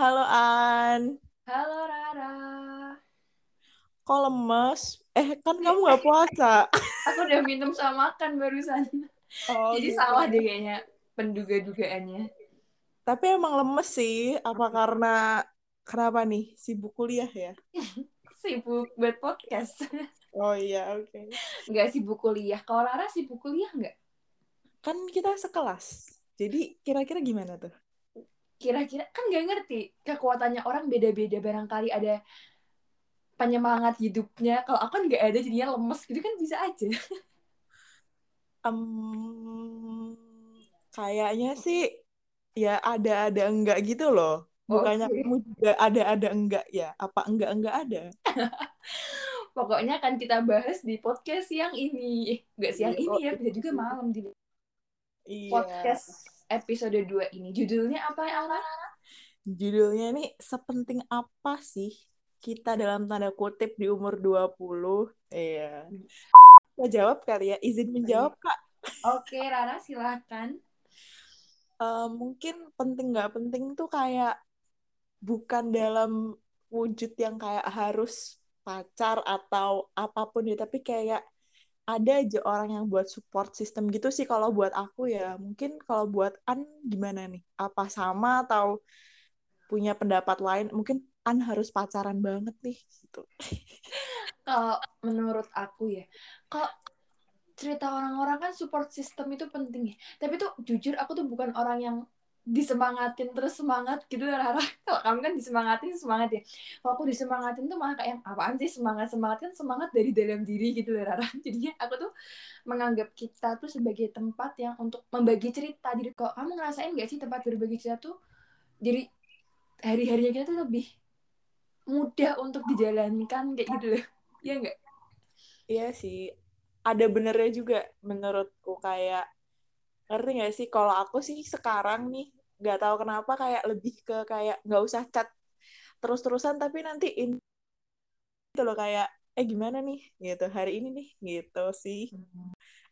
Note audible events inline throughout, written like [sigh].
Halo An, Halo Rara. kok lemes? Eh kan kamu gak puasa. [laughs] Aku udah minum sama makan barusan. Oh, Jadi gitu. salah deh kayaknya penduga-dugaannya. Tapi emang lemes sih. Apa karena kenapa nih? Sibuk kuliah ya? [laughs] Sibuk buat podcast. [laughs] Oh iya, oke. Nggak sibuk kuliah. Kalau Rara sibuk kuliah nggak? Kan kita sekelas. Jadi kira-kira gimana tuh? Kira-kira kan nggak ngerti. Kekuatannya orang beda-beda. Barangkali ada penyemangat hidupnya. Kalau aku kan nggak ada jadinya lemes gitu kan bisa aja. Em, kayaknya sih ya ada-ada enggak gitu loh. Bukannya Oke. kamu juga ada-ada enggak ya? Apa enggak-enggak ada? [laughs] Pokoknya akan kita bahas di podcast yang ini. Eh, Nggak siang Iya, ini oh, ya. Bisa juga malam di Iya. podcast episode 2 ini. Judulnya apa ya, Rara? Judulnya ini sepenting apa sih kita dalam tanda kutip di umur 20? Iya. Kita jawab kali ya. Izin menjawab, Kak. Oke, Rara silakan. Eh, mungkin penting nggak penting tuh kayak bukan dalam wujud yang kayak harus pacar atau apa pun ya, tapi kayak ada aja orang yang buat support system gitu sih kalau buat aku ya. Mungkin kalau buat An gimana nih? Apa sama atau punya pendapat lain? Mungkin An harus pacaran banget nih gitu. [laughs] Kalau menurut aku ya, kalau cerita orang-orang kan support system itu penting ya. Tapi tuh jujur aku tuh bukan orang yang disemangatin terus semangat gitu ya Rara. [laughs] Kalau kamu kan disemangatin semangat ya. Kalau aku disemangatin tuh malah kayak apaan sih semangat semangat kan semangat dari dalam diri gitu ya Rara. [laughs] Jadinya aku tuh menganggap kita tuh sebagai tempat yang untuk membagi cerita. Jadi kalau kamu ngerasain gak sih tempat berbagi cerita tuh jadi hari-harinya kita tuh lebih mudah untuk dijalankan kayak gitu loh. Iya nggak? Iya sih, ada benernya juga menurutku kayak ngerti nggak sih? Kalau aku sih sekarang nih nggak tahu kenapa kayak lebih ke kayak nggak usah chat terus-terusan tapi nanti in itu loh kayak eh gimana nih gitu hari ini nih gitu sih.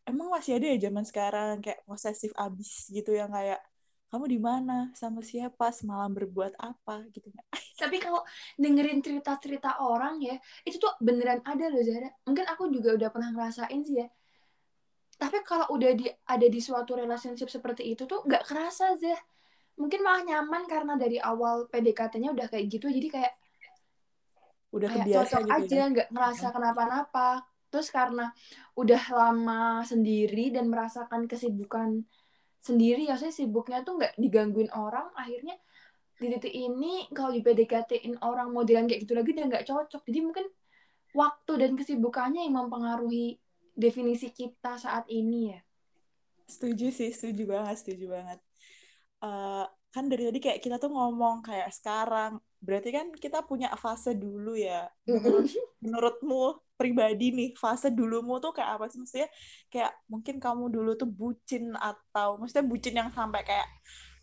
Emang masih ada ya zaman sekarang kayak posesif abis gitu yang kayak kamu di mana sama siapa semalam berbuat apa gitu? [laughs] Tapi kalau dengerin cerita-cerita orang ya, itu tuh beneran ada loh Zara. Mungkin aku juga udah pernah ngerasain sih ya. Tapi kalau udah di ada di suatu relationship seperti itu tuh nggak kerasa Zah. Mungkin malah nyaman karena dari awal PDKT-nya udah kayak gitu, jadi kayak Udah kayak kebiasa cocok gitu aja, ya. nggak ngerasa kenapa-napa. Terus karena udah lama sendiri dan merasakan kesibukan sendiri, ya saya sibuknya tuh nggak digangguin orang, akhirnya di titik ini kalau di PDKT-in orang modelan kayak gitu lagi udah nggak cocok. Jadi mungkin waktu dan kesibukannya yang mempengaruhi definisi kita saat ini ya. Setuju sih, setuju banget, setuju banget. Eh, kan dari tadi kayak kita tuh ngomong kayak sekarang, berarti kan kita punya fase dulu ya. Menurut [laughs] menurutmu pribadi nih, fase dulumu tuh kayak apa sih? Maksudnya kayak mungkin kamu dulu tuh bucin atau maksudnya bucin yang sampai kayak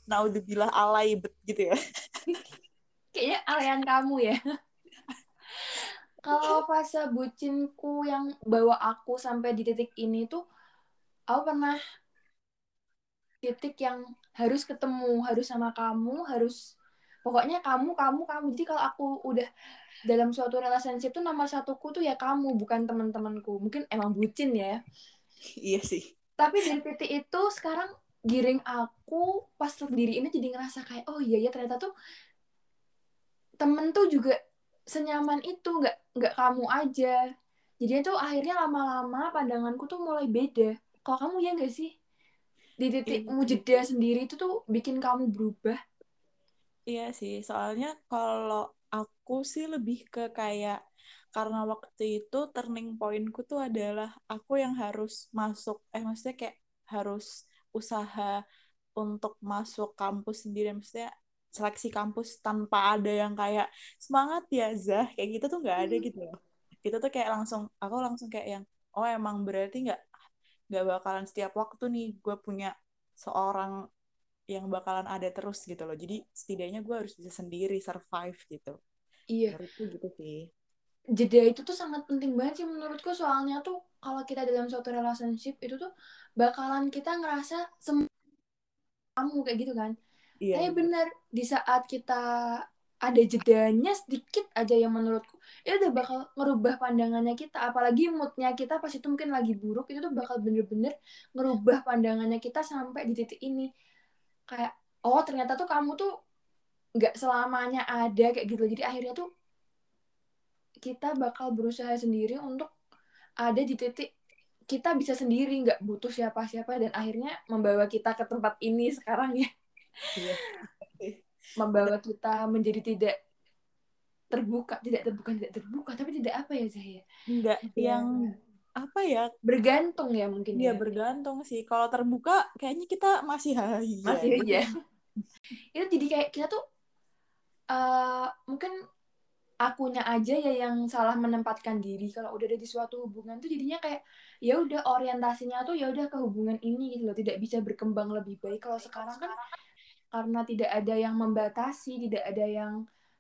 naudzubillah alay bet gitu ya. Kayaknya alean kamu ya. [laughs] Kalau fase bucinku yang bawa aku sampai di titik ini tuh, aku pernah titik yang harus ketemu, harus sama kamu, harus pokoknya kamu, kamu, kamu. Jadi kalau aku udah dalam suatu relationship tuh nomor satuku tuh ya kamu, bukan teman-temanku. Mungkin emang bucin ya. Iya sih. Tapi dari titik itu sekarang giring aku pas sendiri ini jadi ngerasa kayak oh iya ya ternyata tuh temen tuh juga senyaman itu nggak nggak kamu aja. Jadi tuh akhirnya lama-lama pandanganku tuh mulai beda. Kalau kamu ya nggak sih? Di titikmu Iya. jeda sendiri itu tuh bikin kamu berubah. Iya sih, soalnya kalau aku sih lebih ke kayak karena waktu itu turning pointku tuh adalah aku yang harus masuk, eh maksudnya kayak harus usaha untuk masuk kampus sendiri, maksudnya seleksi kampus tanpa ada yang kayak semangat ya Zah, kayak gitu tuh nggak ada gitu loh. Itu tuh kayak langsung, aku langsung kayak yang, oh emang berarti nggak nggak bakalan setiap waktu nih gue punya seorang yang bakalan ada terus gitu loh. Jadi setidaknya gue harus bisa sendiri survive gitu. iya Menurutku gitu sih. jeda itu tuh sangat penting banget sih menurutku soalnya tuh kalau kita dalam suatu relationship itu tuh bakalan kita ngerasa kamu kayak gitu kan Iya. Tapi benar. di saat kita ada jedanya sedikit aja yang menurutku itu udah bakal ngerubah pandangannya kita. Apalagi moodnya kita pas itu mungkin lagi buruk itu tuh bakal bener-bener ngerubah pandangannya kita sampai di titik ini. Kayak oh ternyata tuh kamu tuh nggak selamanya ada kayak gitu. Jadi akhirnya tuh kita bakal berusaha sendiri untuk ada di titik kita bisa sendiri nggak butuh siapa-siapa dan akhirnya membawa kita ke tempat ini sekarang ya Iya. membawa kita menjadi tidak terbuka tidak terbuka tidak terbuka tapi tidak apa ya Zahya Enggak Ya, yang apa ya? bergantung ya mungkin Dia ya bergantung sih. Kalau terbuka kayaknya kita masih [laughs] hai. masih aja itu jadi kayak kita tuh eh mungkin akunya aja ya yang salah menempatkan diri kalau udah ada di suatu hubungan tuh jadinya kayak ya udah orientasinya tuh ya udah ke hubungan ini gitu loh tidak bisa berkembang lebih baik kalau sekarang kan karena tidak ada yang membatasi tidak ada yang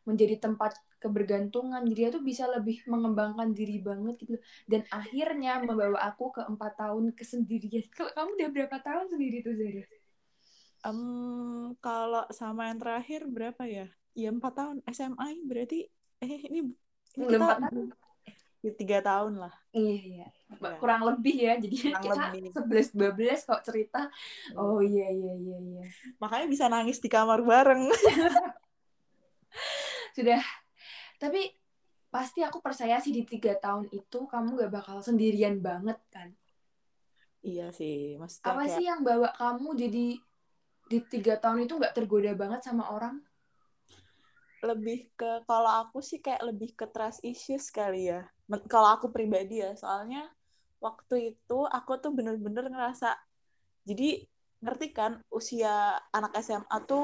menjadi tempat kebergantungan jadi dia tuh bisa lebih mengembangkan diri banget gitu dan akhirnya membawa aku ke empat tahun kesendirian kalau kamu udah berapa tahun sendiri tuh Zara? Em, kalau sama yang terakhir berapa ya? Ya empat tahun SMA berarti eh ini, ini kita tahun. Ya, tiga tahun lah. Iya, iya. Ya. Kurang lebih ya. Jadi Kurang kita lebih. 11 12 kok cerita. Oh iya iya iya iya. Makanya bisa nangis di kamar bareng. [laughs] Sudah. Tapi pasti aku percaya sih di tiga tahun itu kamu gak bakal sendirian banget kan. iya sih, maksudnya Apa kayak sih yang bawa kamu jadi di tiga tahun itu gak tergoda banget sama orang? Lebih ke kalau aku sih kayak lebih ke trust issues kali ya. Kalau aku pribadi ya, soalnya waktu itu aku tuh bener-bener ngerasa jadi ngerti kan usia anak SMA tuh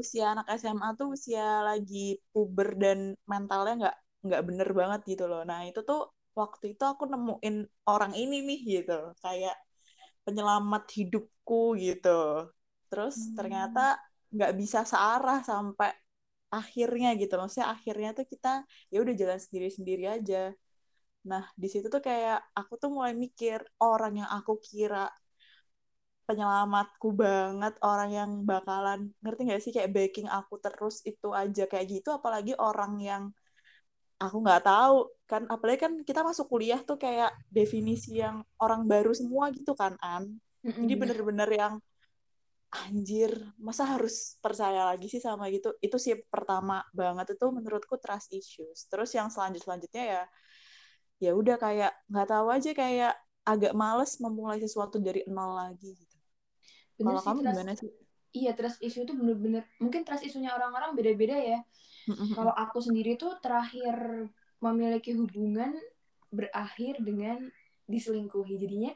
usia anak SMA tuh usia lagi puber dan mentalnya nggak nggak bener banget gitu loh. Nah itu tuh waktu itu aku nemuin orang ini nih gitu, kayak penyelamat hidupku gitu. Terus Hmm. ternyata nggak bisa searah sampai akhirnya gitu. Maksudnya akhirnya tuh kita ya udah jalan sendiri-sendiri aja. Nah di situ tuh kayak aku tuh mulai mikir orang yang aku kira penyelamatku banget orang yang bakalan ngerti nggak sih? Kayak backing aku terus itu aja. Kayak gitu apalagi orang yang aku nggak tahu. Kan apalagi kan kita masuk kuliah tuh kayak definisi yang orang baru semua gitu kan an. Jadi bener-bener yang anjir masa harus percaya lagi sih sama gitu? Itu sih pertama banget. Itu menurutku trust issues. Terus yang selanjut selanjutnya ya ya udah kayak nggak tahu aja kayak agak males memulai sesuatu dari nol lagi gitu. Bener kalau sih, kamu trust- gimana sih? Iya, trust issue itu bener-bener mungkin trust isunya orang-orang beda-beda ya. Kalau aku sendiri tuh terakhir memiliki hubungan berakhir dengan diselingkuhi. Jadinya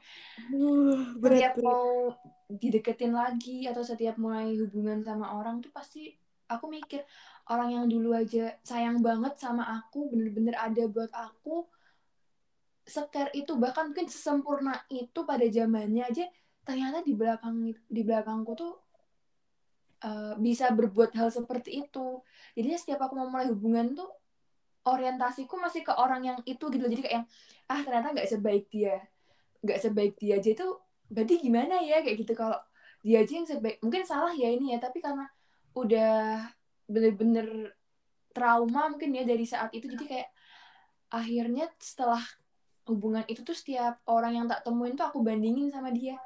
Uh, setiap berat, berat. mau dideketin lagi atau setiap mulai hubungan sama orang tuh pasti aku mikir orang yang dulu aja sayang banget sama aku bener-bener ada buat aku seker itu bahkan mungkin sesempurna itu pada zamannya aja ternyata di belakang di belakangku tuh uh, bisa berbuat hal seperti itu jadinya setiap aku mau mulai hubungan tuh orientasiku masih ke orang yang itu gitu jadi kayak yang ah ternyata nggak sebaik dia. Nggak sebaik dia aja itu berarti gimana ya? Kayak gitu. Kalau dia aja yang sebaik mungkin salah ya ini ya tapi karena udah bener-bener trauma mungkin ya dari saat itu jadi kayak akhirnya setelah hubungan itu tuh setiap orang yang tak temuin tuh aku bandingin sama dia.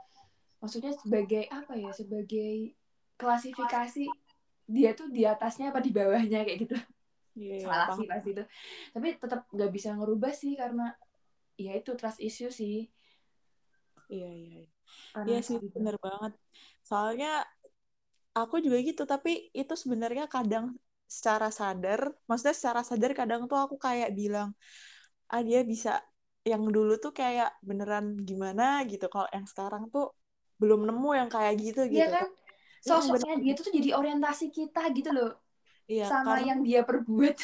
Maksudnya sebagai apa ya? Sebagai klasifikasi dia tuh di atasnya apa di bawahnya kayak gitu Iya, iya, salah sih pasti itu tapi tetap nggak bisa ngerubah sih karena ya itu trust issue sih Iya, iya, iya. Iya sih, gitu. bener banget. Soalnya aku juga gitu, tapi itu sebenarnya kadang secara sadar, maksudnya secara sadar kadang tuh aku kayak bilang, ah dia bisa, yang dulu tuh kayak beneran gimana gitu, kalau yang sekarang tuh belum nemu yang kayak gitu Iya gitu. kan sosoknya dia tuh jadi orientasi kita gitu loh Iya, sama karena yang dia perbuat.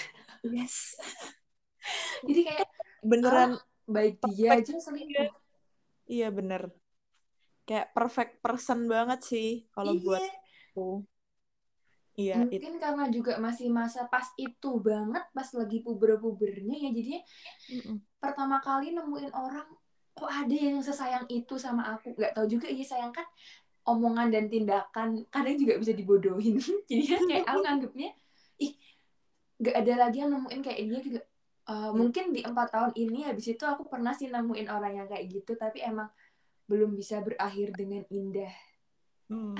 Yes, [laughs] jadi kayak beneran baik dia aja selingkuh. iya bener. Kayak perfect person banget sih kalau iya. buat aku. Iya, mungkin karena juga masih masa pas itu banget pas lagi puber-pubernya ya jadinya Mm-mm. pertama kali nemuin orang kok ada yang sesayang itu sama aku? Nggak tahu juga iya sayang kan omongan dan tindakan kadang juga bisa dibodohin. [laughs] Jadi kayak aku [laughs] nganggepnya ih gak ada lagi yang nemuin kayak dia gitu uh, mungkin di empat tahun ini habis itu aku pernah sih nemuin orang yang kayak gitu tapi emang belum bisa berakhir dengan indah hmm.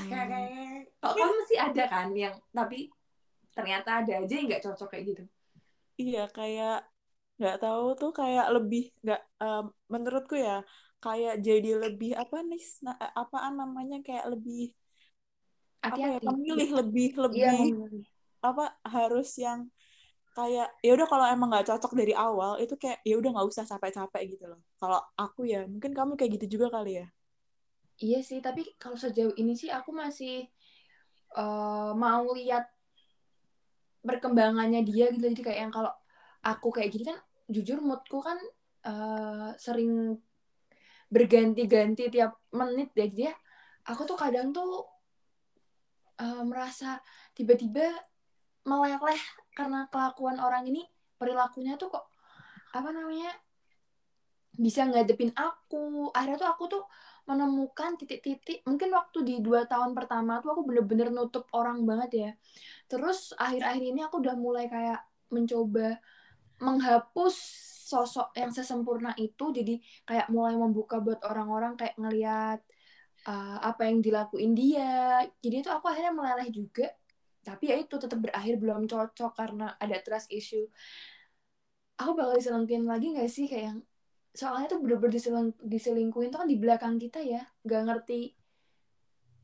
kok kamu sih ada kan yang tapi ternyata ada aja yang nggak cocok kayak gitu iya kayak nggak tahu tuh kayak lebih nggak um, menurutku ya kayak jadi lebih apa nih nah, apaan namanya kayak lebih Hati-hati. apa ya memilih lebih lebih ya, apa harus yang kayak ya udah kalau emang nggak cocok dari awal itu kayak ya udah nggak usah sampai capek gitu loh. Kalau aku ya mungkin kamu kayak gitu juga kali ya. Iya sih tapi kalau sejauh ini sih aku masih uh, mau lihat perkembangannya dia gitu. Jadi kayak yang kalau aku kayak gini kan jujur moodku kan uh, sering berganti-ganti tiap menit deh. Dia ya, aku tuh kadang tuh uh, merasa tiba-tiba meleleh karena kelakuan orang ini perilakunya tuh kok apa namanya bisa ngadepin aku. Akhirnya tuh aku tuh menemukan titik-titik mungkin waktu di dua tahun pertama tuh aku bener-bener nutup orang banget ya. Terus akhir-akhir ini aku udah mulai kayak mencoba menghapus sosok yang sesempurna itu. Jadi kayak mulai membuka buat orang-orang kayak ngelihat uh, apa yang dilakuin dia. Jadi itu aku akhirnya meleleh juga tapi ya itu tetap berakhir belum cocok karena ada trust issue aku bakal diselingkuhin lagi gak sih kayak yang soalnya tuh bener-bener diseling, diselingkuhin tuh kan di belakang kita ya nggak ngerti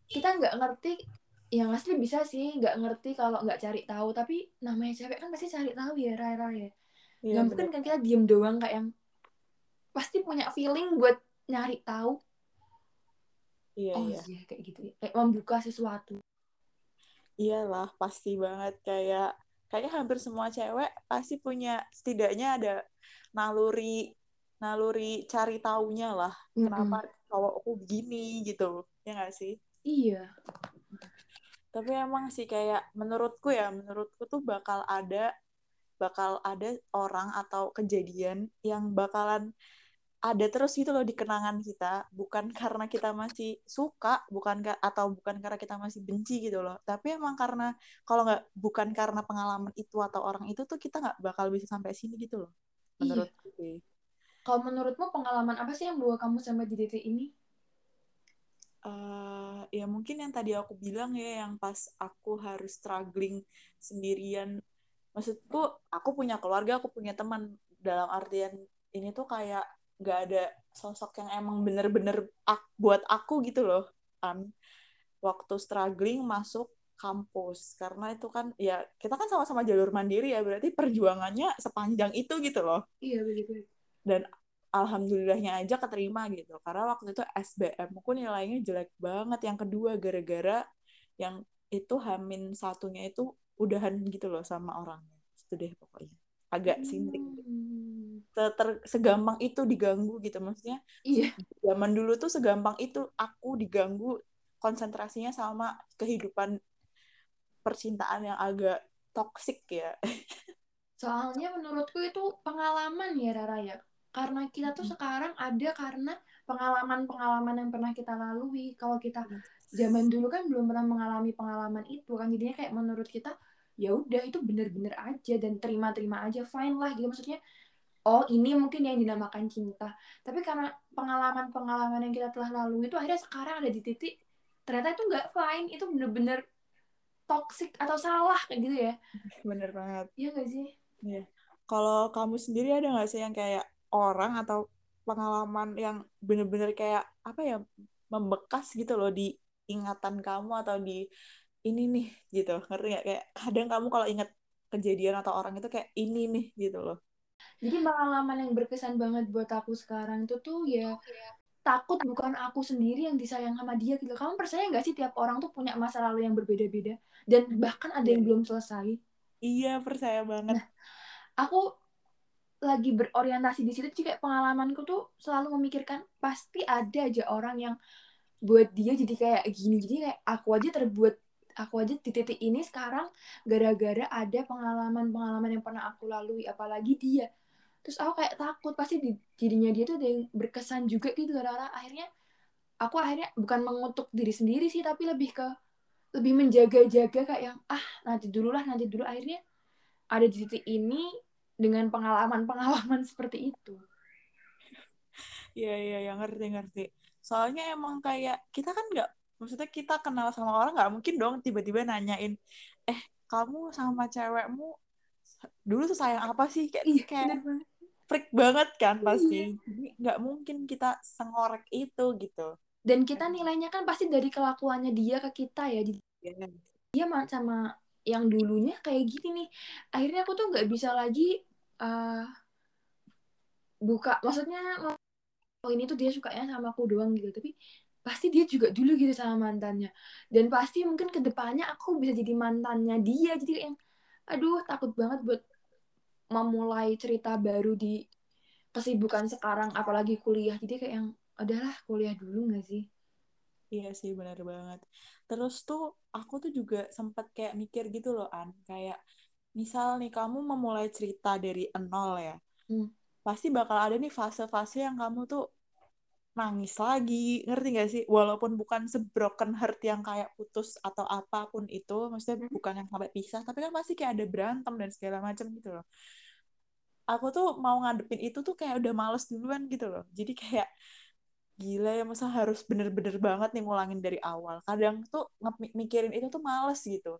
kita nggak ngerti yang asli bisa sih nggak ngerti kalau nggak cari tahu tapi namanya cewek kan pasti cari tahu ya Rara ya Iya, gak mungkin kan kita diem doang kayak yang pasti punya feeling buat nyari tahu. Iya, oh iya. iya kayak gitu. Kayak membuka sesuatu. Iyalah, pasti banget kayak kayaknya hampir semua cewek pasti punya setidaknya ada naluri naluri cari taunya lah. Mm -hmm. Kenapa cowokku begini gitu. Ya gak sih? Iya. Tapi emang sih kayak menurutku ya, menurutku tuh bakal ada bakal ada orang atau kejadian yang bakalan ada terus gitu loh di kenangan kita. Bukan karena kita masih suka bukan atau bukan karena kita masih benci gitu loh. Tapi emang karena kalau nggak bukan karena pengalaman itu atau orang itu tuh kita nggak bakal bisa sampai sini gitu loh menurut iya. gue kalau menurutmu pengalaman apa sih yang bawa kamu sampai di titik ini? Uh, ya mungkin yang tadi aku bilang ya yang pas aku harus struggling sendirian. Maksudku aku punya keluarga aku punya teman. Dalam artian ini tuh kayak gak ada sosok yang emang bener-bener ak buat aku gitu loh kan waktu struggling masuk kampus karena itu kan ya kita kan sama-sama jalur mandiri ya berarti perjuangannya sepanjang itu gitu loh. Iya begitu. Dan alhamdulillahnya aja keterima gitu karena waktu itu SBM aku nilainya jelek banget. Yang kedua gara-gara yang itu hamin satunya itu udahan gitu loh sama orangnya. Itu deh pokoknya. Agak sinting hmm. Ter segampang itu diganggu gitu. Maksudnya iya. zaman dulu tuh segampang itu aku diganggu konsentrasinya sama kehidupan percintaan yang agak toksik ya. Soalnya menurutku itu pengalaman ya Rara ya. Karena kita tuh sekarang ada karena pengalaman-pengalaman yang pernah kita lalui. Kalau kita zaman dulu kan belum pernah mengalami pengalaman itu kan. Jadinya kayak menurut kita ya udah itu bener-bener aja dan terima-terima aja fine lah gitu. Maksudnya oh ini mungkin yang dinamakan cinta. Tapi karena pengalaman-pengalaman yang kita telah lalui itu akhirnya sekarang ada di titik ternyata itu nggak fine itu bener-bener toxic atau salah kayak gitu ya. Bener banget. Iya gak sih? Iya. Kalau kamu sendiri ada nggak sih yang kayak orang atau pengalaman yang bener-bener kayak apa ya membekas gitu loh di ingatan kamu atau di ini nih gitu. Ngerti gak kayak kadang kamu kalau ingat kejadian atau orang itu kayak ini nih gitu loh jadi pengalaman yang berkesan banget buat aku sekarang itu tuh ya takut bukan aku sendiri yang disayang sama dia gitu. Kamu percaya nggak sih tiap orang tuh punya masa lalu yang berbeda-beda? Dan bahkan ada yang belum selesai. Iya percaya banget. Nah, aku lagi berorientasi di situ juga pengalamanku tuh selalu memikirkan pasti ada aja orang yang buat dia jadi kayak gini. Jadi kayak aku aja terbuat aku aja di titik ini sekarang gara-gara ada pengalaman-pengalaman yang pernah aku lalui apalagi dia terus aku kayak takut pasti di dirinya dia tuh ada yang berkesan juga gitu Rara akhirnya aku akhirnya bukan mengutuk diri sendiri sih tapi lebih ke lebih menjaga-jaga kayak yang ah nanti dulu lah nanti dulu akhirnya ada di titik ini dengan pengalaman-pengalaman [laughs] seperti itu. Iya iya yang ngerti ngerti. Soalnya emang kayak kita kan nggak maksudnya kita kenal sama orang nggak mungkin dong tiba-tiba nanyain eh kamu sama cewekmu dulu tuh sayang apa sih kayak Iya, kayak freak banget kan pasti. Iya. Jadi nggak mungkin kita sengorek itu gitu. Dan kita nilainya kan pasti dari kelakuannya dia ke kita ya. Jadi Iya. dia ma- sama yang dulunya kayak gini nih. Akhirnya aku tuh nggak bisa lagi uh, buka. Maksudnya oh ini tuh dia sukanya sama aku doang gitu. Tapi pasti dia juga dulu gitu sama mantannya. Dan pasti mungkin ke depannya aku bisa jadi mantannya dia. Jadi kayak yang aduh takut banget buat memulai cerita baru di kesibukan sekarang apalagi kuliah jadi kayak yang adalah kuliah dulu nggak sih Iya sih benar banget. Terus tuh aku tuh juga sempat kayak mikir gitu loh An, kayak misal nih kamu memulai cerita dari nol ya, Hmm. pasti bakal ada nih fase-fase yang kamu tuh nangis lagi, ngerti gak sih? Walaupun bukan sebroken heart yang kayak putus atau apa pun itu, maksudnya Hmm. bukan yang sampai pisah, tapi kan pasti kayak ada berantem dan segala macam gitu loh. Aku tuh mau ngadepin itu tuh kayak udah males duluan gitu loh. Jadi kayak gila ya masa harus bener-bener banget nih ngulangin dari awal. Kadang tuh mikirin itu tuh males gitu.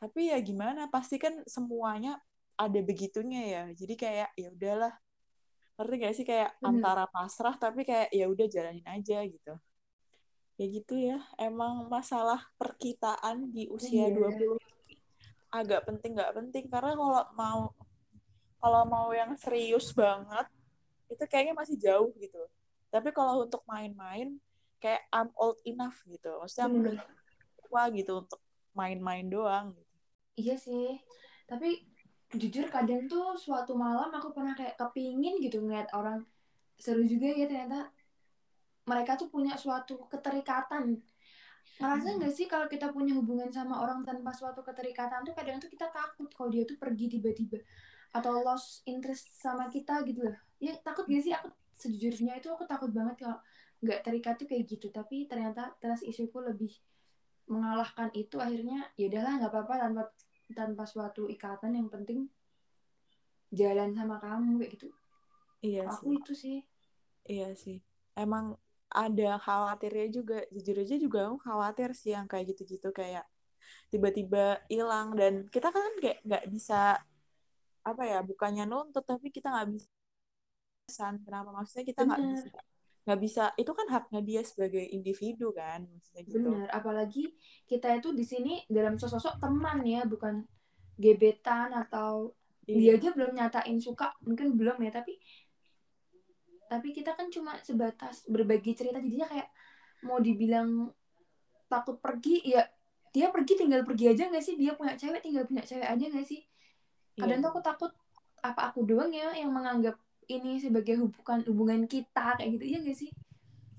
Tapi ya gimana? Pasti kan semuanya ada begitunya ya. Jadi kayak ya udahlah. Ngerti gak sih kayak Bener. antara pasrah tapi kayak ya udah jalanin aja gitu. Ya gitu ya. Emang masalah perkitaan di usia Iya. 20 agak penting nggak penting karena kalau mau kalau mau yang serius banget itu kayaknya masih jauh gitu. Tapi kalau untuk main-main kayak I'm old enough gitu. Maksudnya aku udah tua gitu untuk main-main doang gitu. iya sih tapi jujur kadang tuh suatu malam aku pernah kayak kepingin gitu ngeliat orang seru juga ya ternyata mereka tuh punya suatu keterikatan. Ngerasa nggak sih kalau kita punya hubungan sama orang tanpa suatu keterikatan tuh kadang tuh kita takut kalau dia tuh pergi tiba-tiba atau lost interest sama kita gitu loh. Ya takut gak sih? Aku sejujurnya itu aku takut banget kalau nggak terikat tuh kayak gitu. Tapi ternyata trust isuku lebih mengalahkan itu akhirnya ya udahlah nggak apa-apa tanpa tanpa suatu ikatan yang penting jalan sama kamu kayak gitu Iya aku sih. itu sih Iya sih. Emang ada khawatirnya juga. Jujur aja juga aku khawatir sih yang kayak gitu-gitu kayak tiba-tiba hilang dan kita kan kayak nggak bisa apa ya bukannya nuntut tapi kita nggak bisa san kenapa maksudnya kita nggak bisa nggak bisa itu kan haknya dia sebagai individu kan maksudnya gitu. Bener apalagi kita itu di sini dalam sosok teman ya bukan gebetan atau dia iya. aja belum nyatain suka mungkin belum ya tapi tapi kita kan cuma sebatas berbagi cerita jadinya kayak mau dibilang takut pergi ya dia pergi tinggal pergi aja nggak sih? Dia punya cewek tinggal punya cewek aja nggak sih? Iya. kadang tuh aku takut apa aku doang ya yang menganggap ini sebagai hubungan hubungan kita kayak gitu. Ya nggak sih?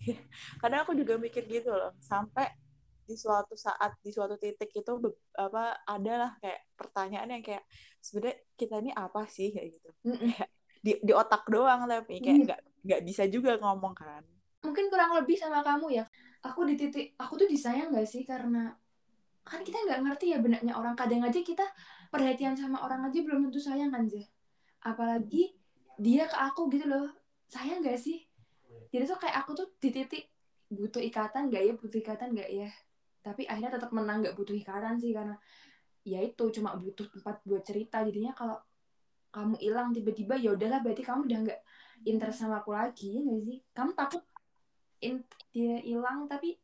[laughs] Kadang aku juga mikir gitu loh sampai di suatu saat di suatu titik itu apa adalah kayak pertanyaan yang kayak sebenarnya kita ini apa sih? kayak gitu. Di di otak doang tapi kayak Iya. nggak nggak bisa juga ngomong kan. Mungkin kurang lebih sama kamu ya. Aku di titik aku tuh disayang nggak sih? Karena kan kita nggak ngerti ya benaknya orang. Kadang aja kita perhatian sama orang aja belum tentu sayang kan Zah apalagi dia ke aku gitu loh. Sayang nggak sih? Jadi tuh kayak aku tuh di titik butuh ikatan nggak ya? Butuh ikatan nggak ya? Tapi akhirnya tetap menang nggak butuh ikatan sih karena ya itu cuma butuh tempat buat cerita. Jadinya kalau kamu hilang tiba-tiba ya udahlah berarti kamu udah nggak interest sama aku lagi ya nggak sih? Kamu takut dia hilang tapi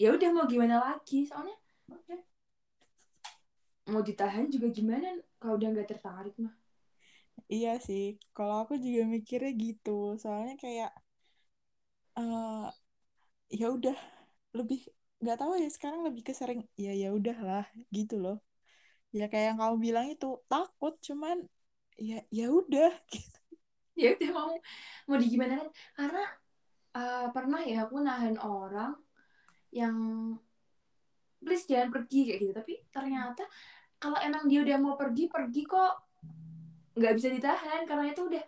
ya udah mau gimana lagi? Soalnya mau ditahan juga gimana kalau udah nggak tertarik mah iya sih kalau aku juga mikirnya gitu. Soalnya kayak eh ya udah lebih nggak tahu ya sekarang lebih ke sering ya ya udahlah gitu loh. Ya kayak yang kamu bilang itu takut cuman ya ya udah [laughs] gitu. ya udah mau mau di gimana kan? Karena uh, pernah ya aku nahan orang yang please jangan pergi kayak gitu. Tapi ternyata kalau emang dia udah mau pergi pergi kok nggak bisa ditahan karena itu udah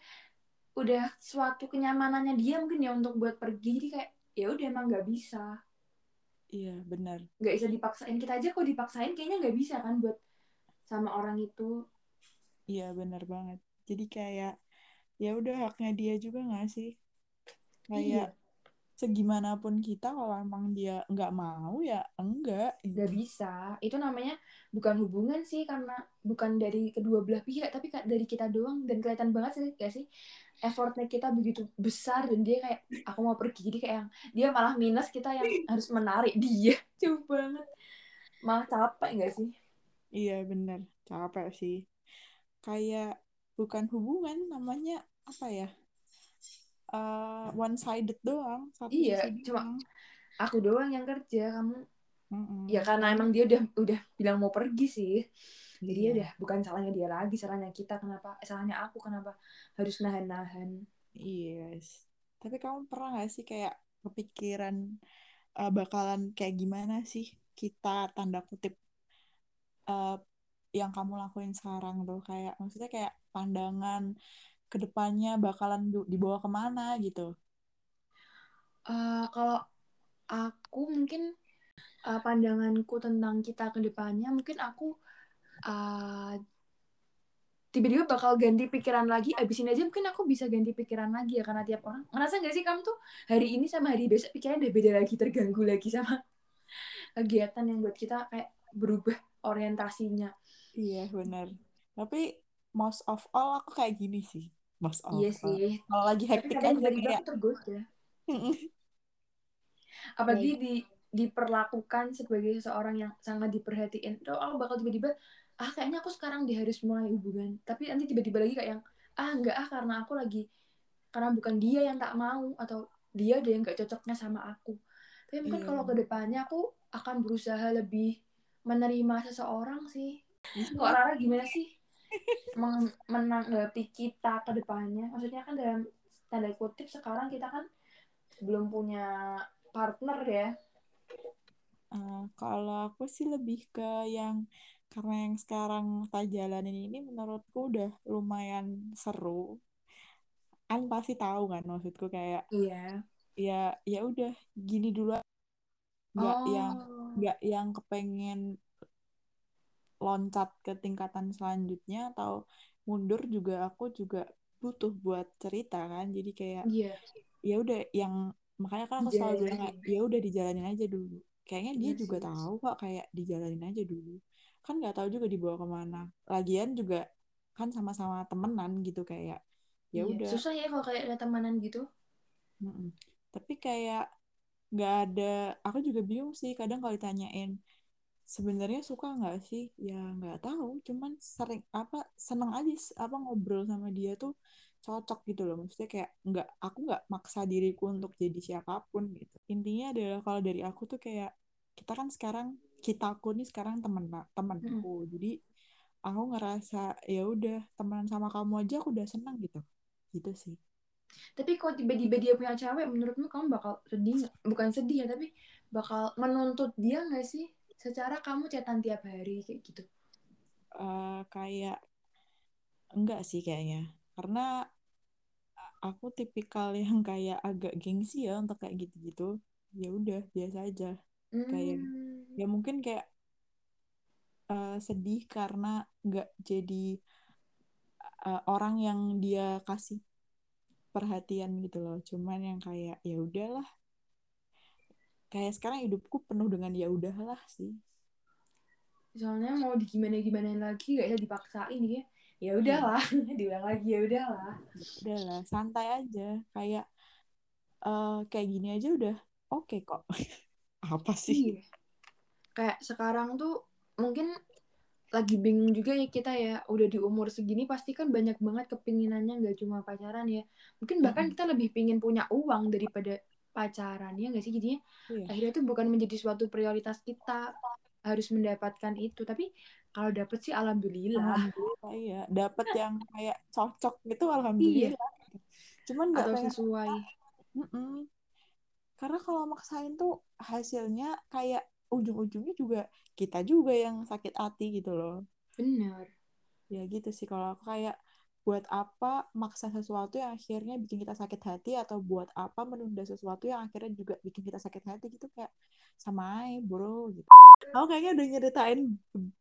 udah suatu kenyamanannya dia mungkin ya untuk buat pergi. Jadi kayak ya udah emang nggak bisa. Iya benar. Nggak bisa dipaksain. Kita aja kok dipaksain kayaknya nggak bisa kan buat sama orang itu. Iya benar banget. Jadi kayak ya udah haknya dia juga nggak sih? Kayak iya segimanapun kita kalau emang dia nggak mau ya enggak nggak gitu. bisa. Itu namanya bukan hubungan sih karena bukan dari kedua belah pihak tapi dari kita doang. Dan kelihatan banget sih gak sih effortnya kita begitu besar dan dia kayak aku mau pergi. Jadi kayak yang dia malah minus kita yang harus menarik dia. [laughs] Jauh banget. Malah capek gak sih? Iya benar capek sih. Kayak bukan hubungan namanya apa ya Eh one sided doang satu Iya, sisi cuma- doang. aku doang yang kerja kamu Mm-mm. ya karena emang dia udah udah bilang mau pergi sih jadi ya Iya. udah bukan salahnya dia lagi salahnya kita kenapa eh, salahnya aku kenapa harus nahan-nahan Yes. Tapi kamu pernah gak sih kayak kepikiran eh, bakalan kayak gimana sih kita tanda kutip eh, yang kamu lakuin sekarang tuh kayak maksudnya kayak pandangan ke depannya bakalan dibawa ke mana gitu. Eh, kalau aku mungkin eh, pandanganku tentang kita ke depannya mungkin aku eh, tiba-tiba bakal ganti pikiran lagi abis ini aja mungkin aku bisa ganti pikiran lagi ya karena tiap orang ngerasa gak sih kamu tuh hari ini sama hari besok pikirannya udah beda lagi terganggu lagi sama [laughs] kegiatan yang buat kita kayak berubah orientasinya Iya benar. Tapi most of all aku kayak gini sih. Of iya sih. Kalau lagi hektik aja tiba-tiba kayak tergoda. Apalagi di diperlakukan sebagai seseorang yang sangat diperhatiin. Tuh aku bakal tiba-tiba ah kayaknya aku sekarang dia harus mulai hubungan. Tapi nanti tiba-tiba lagi kayak yang ah enggak ah karena aku lagi karena bukan dia yang tak mau atau dia ada yang gak cocoknya sama aku. Tapi mungkin Iya. kalau ke depannya aku akan berusaha lebih menerima seseorang sih. Kok Rara gimana sih menanggapi kita ke depannya. Maksudnya kan dalam tanda kutip sekarang kita kan belum punya partner ya. Eh, kalau aku sih lebih ke yang karena yang sekarang kita jalanin ini menurutku udah lumayan seru. Kan pasti tahu kan maksudku kayak iya. ya ya udah gini dulu. Nggak yang oh. nggak yang kepengen loncat ke tingkatan selanjutnya atau mundur juga aku juga butuh buat cerita kan jadi kayak iya ya udah yang makanya kan aku selalu bilang ya udah dijalanin aja dulu kayaknya dia Iya juga sih. tahu kok kayak dijalanin aja dulu kan nggak tahu juga dibawa ke mana lagian juga kan sama-sama temenan gitu kayak ya Iya. udah susah ya kalau kayak ada temanan gitu Mm-mm. tapi kayak nggak ada aku juga bingung sih kadang kalau ditanyain sebenarnya suka nggak sih? Ya nggak tahu. Cuman sering apa seneng aja apa ngobrol sama dia tuh cocok gitu loh. Maksudnya kayak nggak aku nggak maksa diriku untuk jadi siapa pun gitu. Intinya adalah kalau dari aku tuh kayak kita kan sekarang kita aku nih sekarang temen temenku. Jadi aku ngerasa ya udah temenan sama kamu aja aku udah seneng gitu. Gitu sih. Tapi kalau tiba-tiba dia punya cewek menurutmu kamu bakal sedih bukan sedih ya tapi bakal menuntut dia nggak sih secara kamu chatan tiap hari kayak gitu? Eh, kayak enggak sih kayaknya. Karena aku tipikal yang kayak agak gengsi ya untuk kayak gitu-gitu. Ya udah biasa aja. Kayak- Hmm. ya mungkin kayak eh, sedih karena nggak jadi eh, orang yang dia kasih perhatian gitu loh. Cuman yang kayak ya udahlah kayak sekarang hidupku penuh dengan ya udahlah sih. Soalnya mau digimana gimanain lagi gak bisa dipaksain ya. Ya udahlah [laughs] diulang lagi ya udahlah. Udahlah santai aja. Kayak eh kayak gini aja udah oke kok. [laughs] Apa sih? Iya. Kayak sekarang tuh mungkin lagi bingung juga ya kita ya. Udah di umur segini pasti kan banyak banget kepinginannya nggak cuma pacaran ya. Mungkin bahkan Mm-mm. kita lebih pingin punya uang daripada pacaran ya nggak sih? Jadinya Iya. akhirnya itu bukan menjadi suatu prioritas kita harus mendapatkan itu tapi kalau dapet sih alhamdulillah. Alhamdulillah iya. Dapat yang kayak cocok gitu alhamdulillah. Cuman nggak pengen sesuai. Mm-mm. karena kalau maksain tuh hasilnya kayak ujung-ujungnya juga kita juga yang sakit hati gitu loh. Bener. Ya gitu sih kalau aku kayak buat apa maksa sesuatu yang akhirnya bikin kita sakit hati atau buat apa menunda sesuatu yang akhirnya juga bikin kita sakit hati gitu kayak sama aja bro gitu. Aku kayaknya udah nyeritain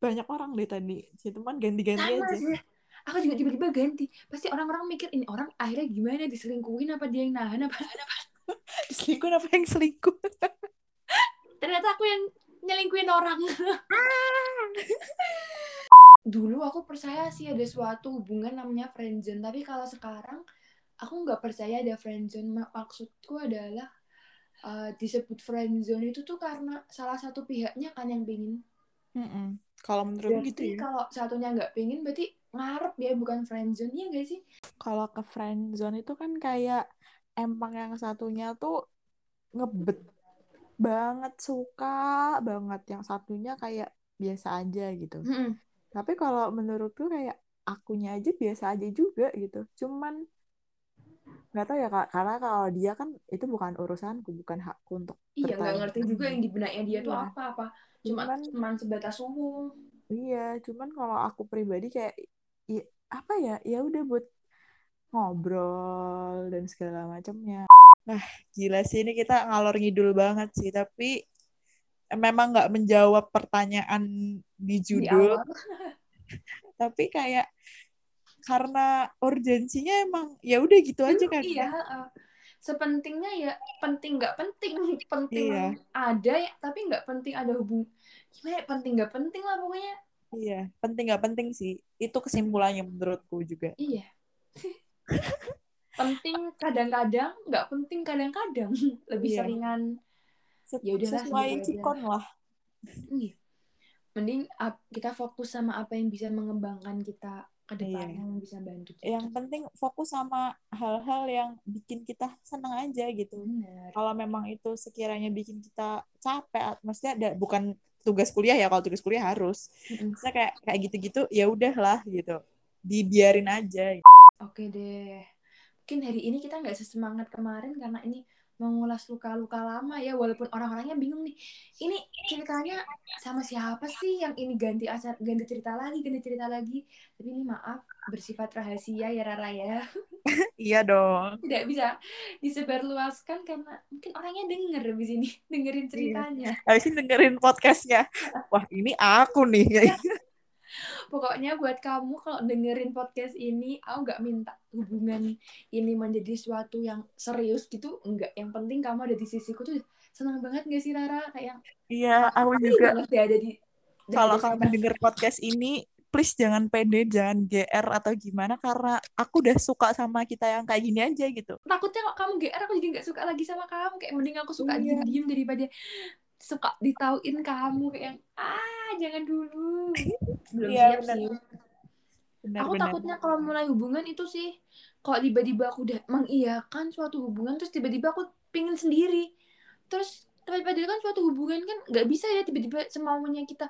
banyak orang deh tadi si teman ganti-ganti sama aja sih. aku juga tiba-tiba ganti. Pasti orang-orang mikir ini orang akhirnya gimana? Diselingkuhin apa dia yang nahan apa? [laughs] Selingkuh apa yang selingkuh? Ternyata aku yang nyelingkuhin orang [laughs] [laughs] dulu aku percaya sih ada suatu hubungan namanya friendzone tapi kalau sekarang aku nggak percaya ada friendzone Ma- maksudku adalah uh, disebut friendzone itu tuh karena salah satu pihaknya kan yang pingin. Mm-mm. kalau menurut berarti gitu ya. kalau satunya nggak pingin berarti ngarep ya bukan friendzone ya gak sih? Kalau ke friend zone itu kan kayak emang yang satunya tuh ngebet banget suka banget. Yang satunya kayak biasa aja gitu. Mm-mm. Tapi kalau menurutku kayak akunya aja biasa aja juga gitu. Cuman nggak tahu ya kak. Karena kalau dia kan itu bukan urusanku bukan hakku untuk iya nggak ngerti juga yang di benaknya dia tuh Iya. apa apa. Cuma Cuman cuman sebatas umum. Iya cuman kalau aku pribadi kayak i- apa ya ya udah buat ngobrol dan segala macamnya. Nah gila sih ini kita ngalor ngidul banget sih tapi memang nggak menjawab pertanyaan di di judul. awal. [laughs] Tapi kayak karena urgensinya emang ya udah gitu aja kan iya uh, sepentingnya ya penting nggak penting. [laughs] Penting Iya. ada ya tapi nggak penting ada hubung gimana ya, penting nggak penting lah pokoknya. Iya penting nggak penting sih. Itu kesimpulannya menurutku juga. Iya. [laughs] Penting kadang-kadang nggak penting kadang-kadang. Lebih Iya. seringan Se- Ya udahlah, sesuai aja. sikon lah. Iya mending kita fokus sama apa yang bisa mengembangkan kita ke depan Iya. yang bisa bantu kita. Yang penting fokus sama hal-hal yang bikin kita senang aja gitu. Benar. Kalau memang itu sekiranya bikin kita capek maksudnya ada bukan tugas kuliah ya kalau tugas kuliah harus. Maksudnya kayak kayak gitu-gitu ya udahlah gitu. Dibiarin aja. Oke deh. Mungkin hari ini kita nggak sesemangat kemarin karena ini mengulas luka-luka lama ya. Walaupun orang-orangnya bingung nih. Ini ceritanya sama siapa sih yang ini ganti acar ganti cerita lagi, ganti cerita lagi. Tapi ini maaf bersifat rahasia ya Rara ya. [laughs] iya dong Tidak bisa disebarluaskan karena mungkin orangnya denger habis ini, dengerin ceritanya. habis ini dengerin podcastnya wah ini aku nih Pokoknya buat kamu kalau dengerin podcast ini, aku nggak minta hubungan ini menjadi suatu yang serius gitu, enggak. Yang penting kamu ada di sisiku tuh senang banget gak sih Rara? Kayak iya aku juga banget deh ada di deh kalau kamu denger podcast ini please jangan pede jangan GR atau gimana karena aku udah suka sama kita yang kayak gini aja gitu takutnya kalau kamu GR aku jadi nggak suka lagi sama kamu kayak mending aku suka Iya. diem-diem daripada suka ditauin kamu kayak yang ah jangan dulu. Belum Iya, siap benar. sih. Benar aku benar. takutnya kalau mulai hubungan itu sih kalau tiba-tiba aku udah mengiyakan suatu hubungan terus tiba-tiba aku pingin sendiri. Terus padahal kan suatu hubungan kan nggak bisa ya tiba-tiba semaunya kita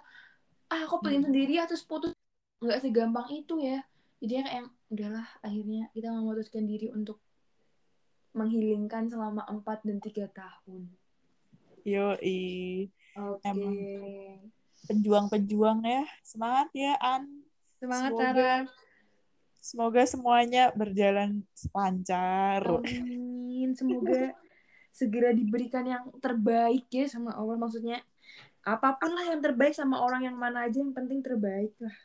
ah aku pengen Hmm. sendiri ya terus putus. Nggak segampang itu ya. Jadi kayak yang udahlah akhirnya kita memutuskan diri untuk menghilingkan selama 4 dan tiga tahun Yoi. oke Emang. pejuang-pejuang ya semangat ya An semangat Semoga- Tara semoga semuanya berjalan lancar Amin. Semoga segera diberikan yang terbaik ya sama Allah. Maksudnya apa pun lah yang terbaik sama orang yang mana aja yang penting terbaik lah.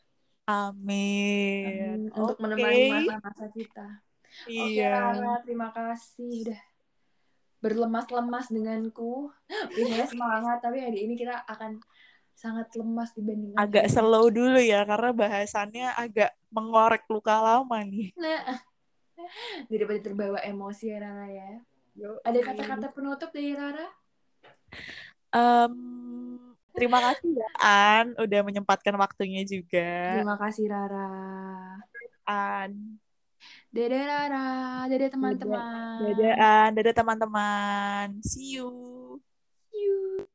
amin, Amin. Untuk Oke. menemani masa-masa kita. Oke iya Rara, terima kasih udah berlemas-lemas denganku. Biasanya semangat, tapi hari ini kita akan sangat lemas dibandingkan agak hari- slow dulu ya karena bahasannya agak mengorek luka lama nih Nah, [laughs] daripada terbawa emosi ya Rara ya. Yoi. Ada kata-kata penutup dari Rara? Em, terima kasih ya An udah menyempatkan waktunya juga Terima kasih Rara. An Dadah Rara, dadah teman-teman. dadah An dadah teman-teman see you You.